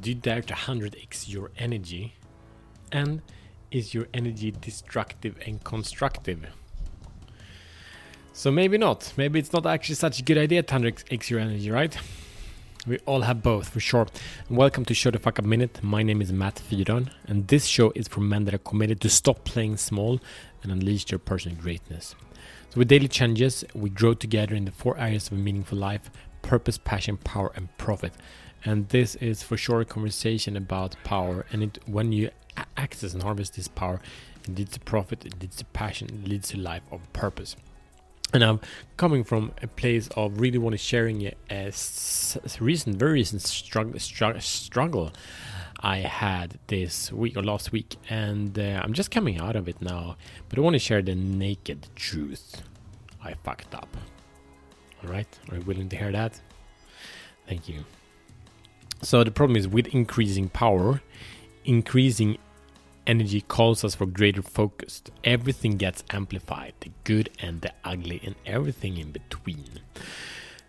Do you dare to 100x your energy? And is your energy destructive and constructive? So maybe not. Maybe it's not actually such a good idea to 100x your energy, right? We all have both, for sure. welcome to Show the Fuck Up Minute. My name is Matt Fyron, and this show is for men that are committed to stop playing small and unleash their personal greatness. So, with daily challenges, we grow together in the four areas of a meaningful life purpose, passion, power, and profit. And this is for sure a conversation about power. And it, when you access and harvest this power, it leads to profit, it leads to passion, it leads to life of purpose. And I'm coming from a place of really want to sharing a, a recent, very recent struggle, struggle I had this week or last week, and uh, I'm just coming out of it now. But I want to share the naked truth. I fucked up. All right, are you willing to hear that? Thank you. So the problem is with increasing power, increasing energy calls us for greater focus. Everything gets amplified, the good and the ugly, and everything in between.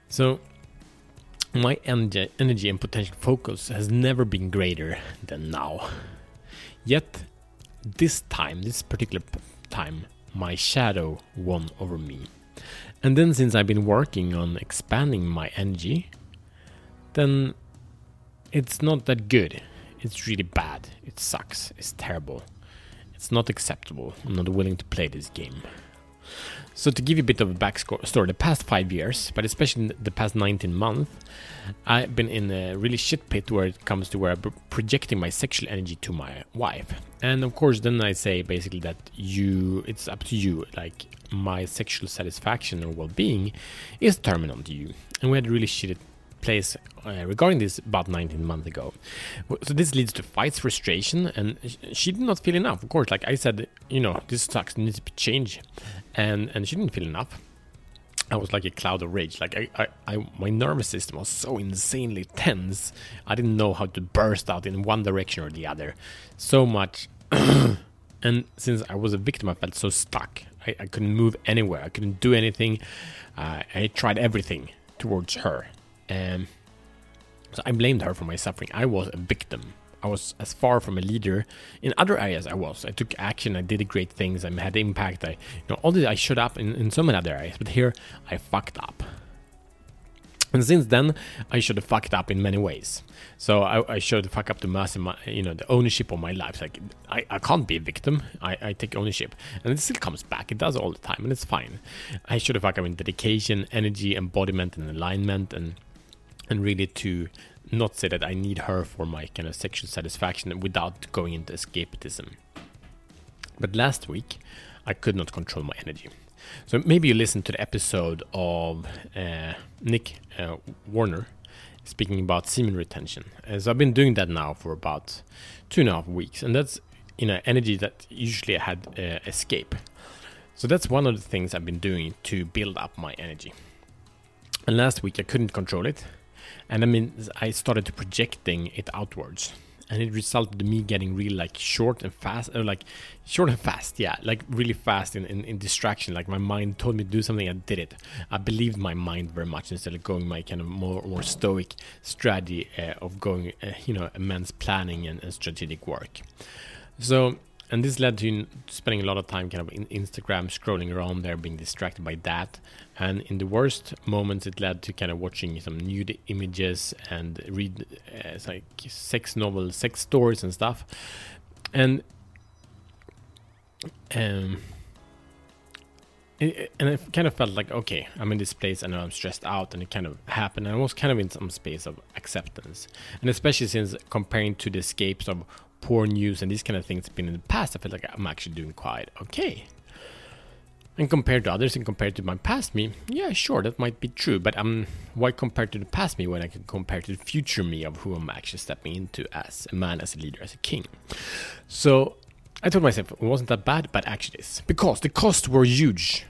So my energy, energy and potential focus has never been greater than now. Yet, this time, this particular time, my shadow won over me. And then, since I've been working on expanding my energy, then it's not that good. It's really bad. It sucks. It's terrible. It's not acceptable. I'm not willing to play this game. So to give you a bit of a backstory, the past five years, but especially the past 19 months, I've been in a really shit pit where it comes to where I'm projecting my sexual energy to my wife. And of course, then I say basically that you, it's up to you. Like my sexual satisfaction or well-being is determined on you. And we had a really shitty place uh, regarding this about 19 months ago. So this leads to fights, frustration, and she did not feel enough. Of course, like I said, you know, this sucks, needs to be changed, and and she didn't feel enough. I was like a cloud of rage. Like I, I, I, my nervous system was so insanely tense. I didn't know how to burst out in one direction or the other. So much. and since I was a victim, I felt so stuck. I, I couldn't move anywhere. I couldn't do anything. Uh, I tried everything towards her. Um, so I blamed her for my suffering. I was a victim. I was as far from a leader in other areas. I was. I took action. I did great things. I had impact. I, you know, all this I showed up in, in so many other areas. But here, I fucked up. And since then, I should have fucked up in many ways. So I, I the fuck up to mass, my, you know, the ownership of my life. Like I, I can't be a victim. I, I take ownership, and it still comes back. It does all the time, and it's fine. I should have fucked up in dedication, energy, embodiment, and alignment, and and really to not say that I need her for my kind of sexual satisfaction without going into escapism. But last week, I could not control my energy. So maybe you listened to the episode of uh, Nick uh, Warner speaking about semen retention. As I've been doing that now for about two and a half weeks, and that's you know energy that usually I had uh, escape. So that's one of the things I've been doing to build up my energy. And last week I couldn't control it, and I mean I started projecting it outwards. And it resulted in me getting really like short and fast or like short and fast yeah like really fast in, in, in, distraction. Like my mind told me to do something i did it. I believed my mind very much instead of going my kind of more more stoic strategy uh, of going uh, you know immense planning and, and strategic work. So and this led to spending a lot of time kind of in Instagram scrolling around there, being distracted by that. And in the worst moments, it led to kind of watching some nude images and read uh, like sex novels, sex stories, and stuff. And um, it, and I kind of felt like okay, I'm in this place. and I'm stressed out, and it kind of happened. And I was kind of in some space of acceptance, and especially since comparing to the escapes of poor news and these kind of things been in the past, I feel like I'm actually doing quite okay. And compared to others and compared to my past me, yeah, sure, that might be true. But um, why compare to the past me when I can compare to the future me of who I'm actually stepping into as a man, as a leader, as a king? So I told myself it wasn't that bad, but actually it is. Because the costs were huge.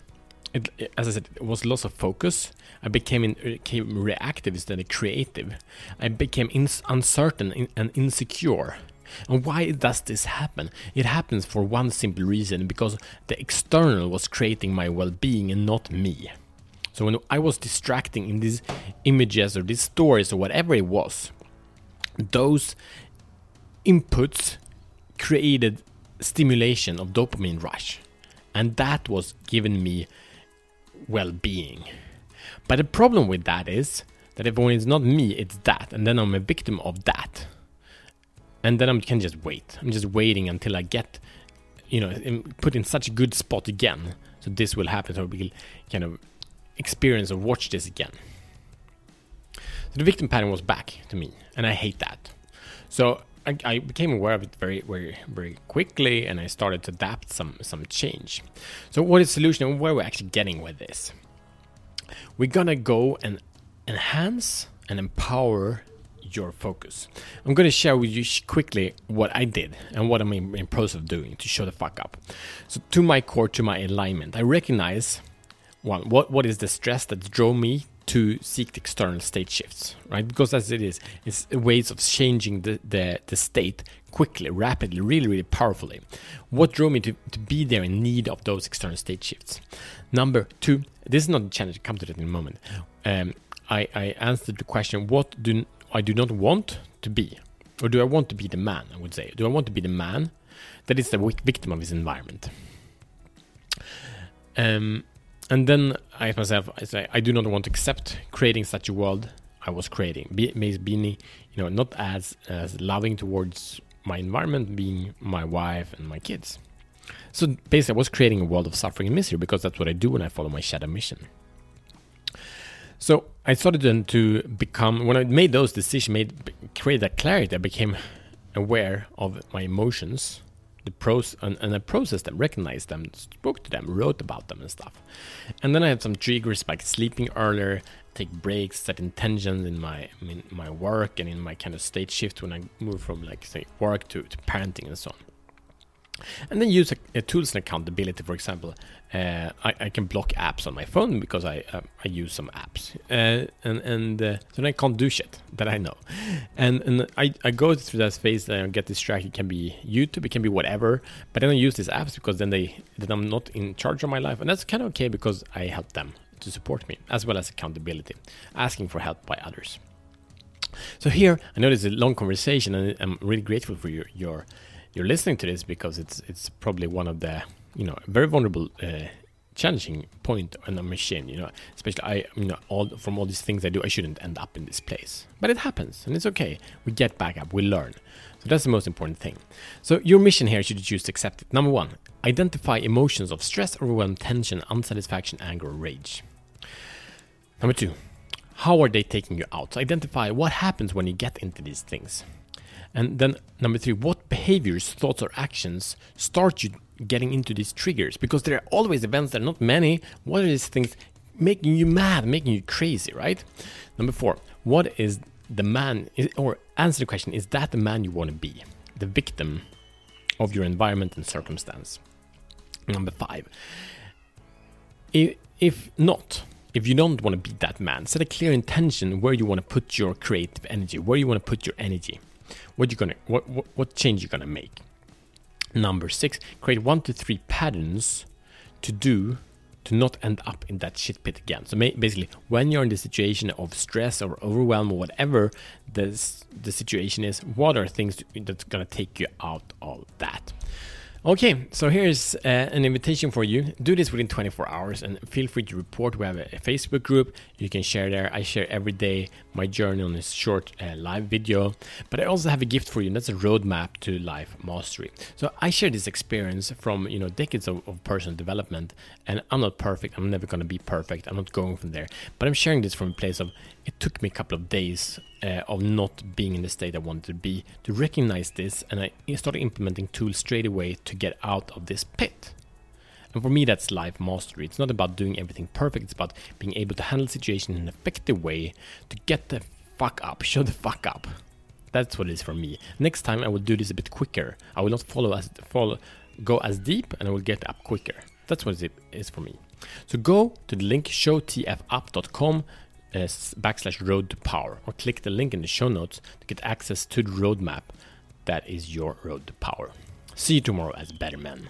It, as I said, it was loss of focus. I became, in, became reactive instead of creative. I became uncertain and insecure. And why does this happen? It happens for one simple reason because the external was creating my well being and not me. So when I was distracting in these images or these stories or whatever it was, those inputs created stimulation of dopamine rush and that was giving me well-being but the problem with that is that if it's not me it's that and then i'm a victim of that and then i can just wait i'm just waiting until i get you know put in such a good spot again so this will happen so we will kind of experience or watch this again so the victim pattern was back to me and i hate that so I, I, became aware of it very, very, very quickly, and I started to adapt some some change. So, what is the solution, and where we're actually getting with this? We're gonna go and enhance and empower your focus. I'm gonna share with you quickly what I did and what I'm in, in process of doing to show the fuck up. So, to my core, to my alignment, I recognize one what what is the stress that drove me to seek the external state shifts, right? Because as it is, it's ways of changing the, the, the state quickly, rapidly, really, really powerfully. What drove me to, to be there in need of those external state shifts? Number two, this is not a challenge, come to that in a moment. Um, I, I answered the question, what do I do not want to be? Or do I want to be the man, I would say? Do I want to be the man that is the victim of his environment? Um, and then I ask myself, I say, I do not want to accept creating such a world I was creating. Be, being, you know, not as as loving towards my environment, being my wife and my kids. So basically, I was creating a world of suffering and misery because that's what I do when I follow my shadow mission. So I started then to become when I made those decisions, made create that clarity. I became aware of my emotions the pros and, and I processed them, recognized them, spoke to them, wrote about them and stuff. And then I had some triggers like sleeping earlier, take breaks, set intentions in my in my work and in my kind of state shift when I move from like say work to, to parenting and so on. And then use a, tools and accountability. For example, uh, I, I, can block apps on my phone because I uh, I use some apps, uh, and and uh, so I can't do shit that I know, and and I, I go through that phase that I get distracted. It can be YouTube, it can be whatever, but then I use these apps because then they then I'm not in charge of my life, and that's kind of okay because I help them to support me as well as accountability, asking for help by others. So here I know this is a long conversation, and I'm really grateful for your your you're listening to this because it's it's probably one of the you know very vulnerable uh, challenging point on a machine you know. Especially i you know all from all these things i do i shouldn't end up in this place. But it happens and it's okay. We get back up we learn. So that's the most important thing. So your mission here should you choose to accept it. Number one identify emotions of stress overwhelm tension unsatisfaction anger rage. Number two how are they taking you out? So identify what happens when you get into these things and then number three, what behaviors, thoughts, or actions start you getting into these triggers? Because there are always events, there are not many. What are these things making you mad, making you crazy, right? Number four, what is the man, or answer the question, is that the man you want to be? The victim of your environment and circumstance. Number five, if not, if you don't want to be that man, set a clear intention where you want to put your creative energy, where you want to put your energy what you gonna what, what what change you're gonna make. Number six, create one to three patterns to do to not end up in that shit pit again. So basically, when you're in the situation of stress or overwhelm or whatever this, the situation is, what are things that's gonna take you out of that? Okay, so here's uh, an invitation for you. Do this within 24 hours and feel free to report. We have a, a Facebook group you can share there. I share every day my journey on this short uh, live video, but I also have a gift for you, and that's a roadmap to life mastery. So I share this experience from you know decades of, of personal development, and I'm not perfect. I'm never gonna be perfect. I'm not going from there, but I'm sharing this from a place of it took me a couple of days uh, of not being in the state I wanted to be to recognize this, and I started implementing tools straight away to get out of this pit. And for me, that's life mastery. It's not about doing everything perfect, it's about being able to handle situation in an effective way to get the fuck up, show the fuck up. That's what it is for me. Next time, I will do this a bit quicker. I will not follow as follow, go as deep, and I will get up quicker. That's what it is for me. So go to the link showtfup.com backslash road to power or click the link in the show notes to get access to the roadmap that is your road to power. See you tomorrow as better men.